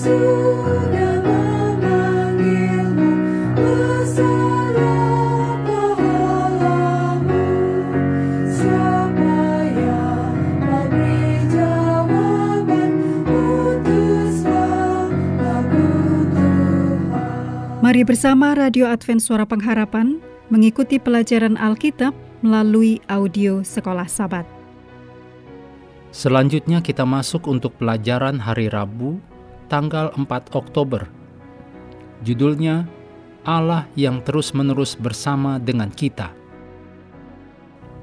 Mari bersama Radio Advent Suara Pengharapan mengikuti pelajaran Alkitab melalui audio Sekolah Sabat. Selanjutnya kita masuk untuk pelajaran hari Rabu, tanggal 4 Oktober. Judulnya, Allah yang terus-menerus bersama dengan kita.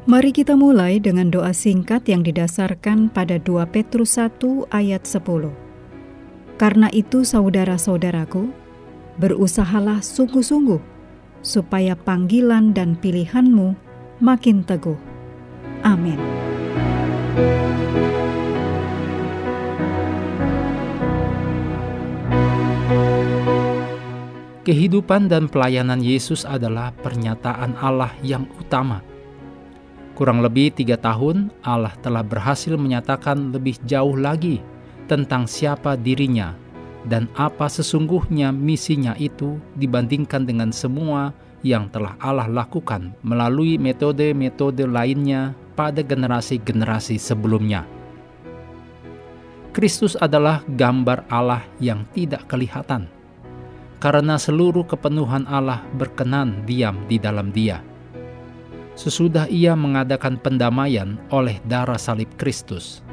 Mari kita mulai dengan doa singkat yang didasarkan pada 2 Petrus 1 ayat 10. Karena itu saudara-saudaraku, berusahalah sungguh-sungguh supaya panggilan dan pilihanmu makin teguh. Amin. Kehidupan dan pelayanan Yesus adalah pernyataan Allah yang utama. Kurang lebih tiga tahun, Allah telah berhasil menyatakan lebih jauh lagi tentang siapa dirinya dan apa sesungguhnya misinya itu dibandingkan dengan semua yang telah Allah lakukan melalui metode-metode lainnya pada generasi-generasi sebelumnya. Kristus adalah gambar Allah yang tidak kelihatan, karena seluruh kepenuhan Allah berkenan diam di dalam Dia. Sesudah Ia mengadakan pendamaian oleh darah salib Kristus.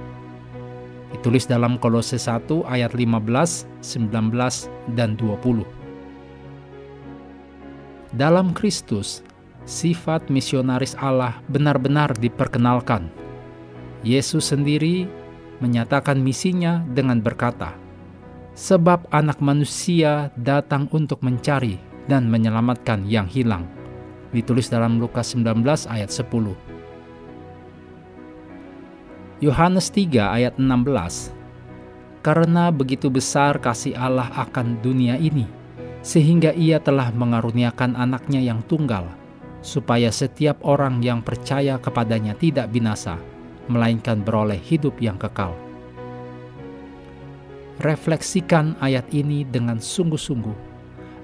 Ditulis dalam Kolose 1 ayat 15, 19, dan 20. Dalam Kristus, sifat misionaris Allah benar-benar diperkenalkan. Yesus sendiri menyatakan misinya dengan berkata, "Sebab Anak Manusia datang untuk mencari dan menyelamatkan yang hilang." Ditulis dalam Lukas 19 ayat 10. Yohanes 3 ayat 16 Karena begitu besar kasih Allah akan dunia ini, sehingga ia telah mengaruniakan anaknya yang tunggal, supaya setiap orang yang percaya kepadanya tidak binasa, melainkan beroleh hidup yang kekal. Refleksikan ayat ini dengan sungguh-sungguh,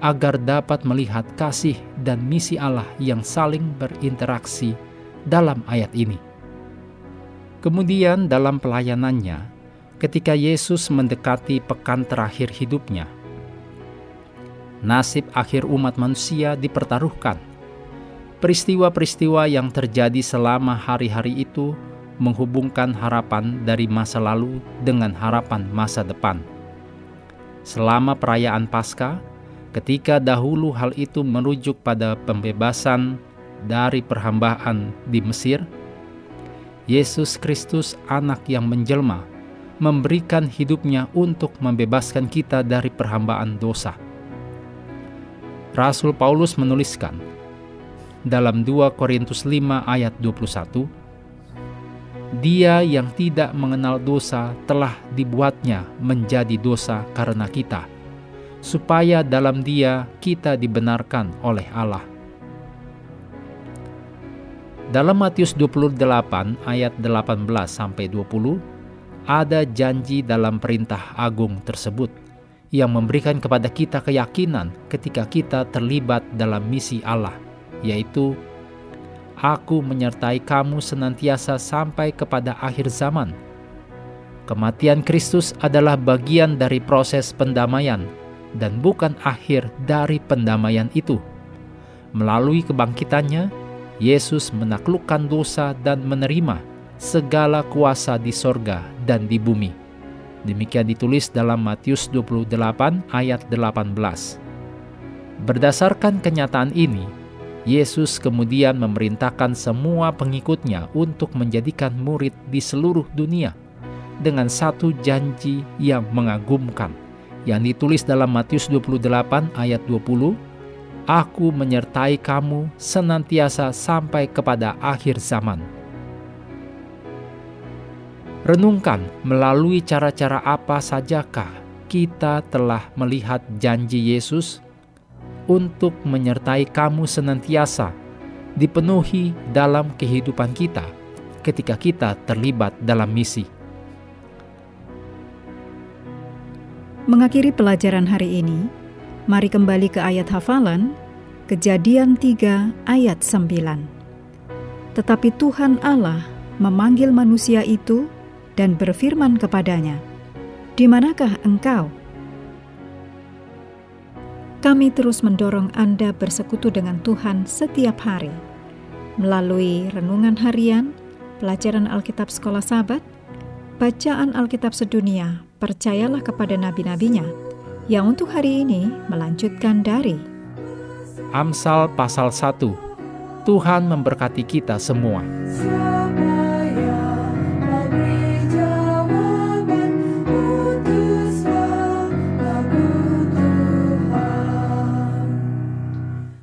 agar dapat melihat kasih dan misi Allah yang saling berinteraksi dalam ayat ini. Kemudian dalam pelayanannya, ketika Yesus mendekati pekan terakhir hidupnya, nasib akhir umat manusia dipertaruhkan. Peristiwa-peristiwa yang terjadi selama hari-hari itu menghubungkan harapan dari masa lalu dengan harapan masa depan. Selama perayaan Paskah, ketika dahulu hal itu merujuk pada pembebasan dari perhambaan di Mesir, Yesus Kristus, Anak yang menjelma, memberikan hidupnya untuk membebaskan kita dari perhambaan dosa. Rasul Paulus menuliskan dalam 2 Korintus 5 ayat 21, Dia yang tidak mengenal dosa telah dibuatnya menjadi dosa karena kita, supaya dalam Dia kita dibenarkan oleh Allah. Dalam Matius 28 ayat 18 sampai 20 ada janji dalam perintah agung tersebut yang memberikan kepada kita keyakinan ketika kita terlibat dalam misi Allah, yaitu Aku menyertai kamu senantiasa sampai kepada akhir zaman. Kematian Kristus adalah bagian dari proses pendamaian dan bukan akhir dari pendamaian itu. Melalui kebangkitannya, Yesus menaklukkan dosa dan menerima segala kuasa di sorga dan di bumi. Demikian ditulis dalam Matius 28 ayat 18. Berdasarkan kenyataan ini, Yesus kemudian memerintahkan semua pengikutnya untuk menjadikan murid di seluruh dunia dengan satu janji yang mengagumkan yang ditulis dalam Matius 28 ayat 20 Aku menyertai kamu senantiasa sampai kepada akhir zaman. Renungkan melalui cara-cara apa sajakah kita telah melihat janji Yesus untuk menyertai kamu senantiasa dipenuhi dalam kehidupan kita ketika kita terlibat dalam misi. Mengakhiri pelajaran hari ini, mari kembali ke ayat hafalan, Kejadian 3 ayat 9. Tetapi Tuhan Allah memanggil manusia itu dan berfirman kepadanya, "Di manakah engkau?" Kami terus mendorong Anda bersekutu dengan Tuhan setiap hari melalui renungan harian, pelajaran Alkitab Sekolah Sabat, bacaan Alkitab sedunia, percayalah kepada nabi-nabinya, yang untuk hari ini melanjutkan dari Amsal pasal 1. Tuhan memberkati kita semua.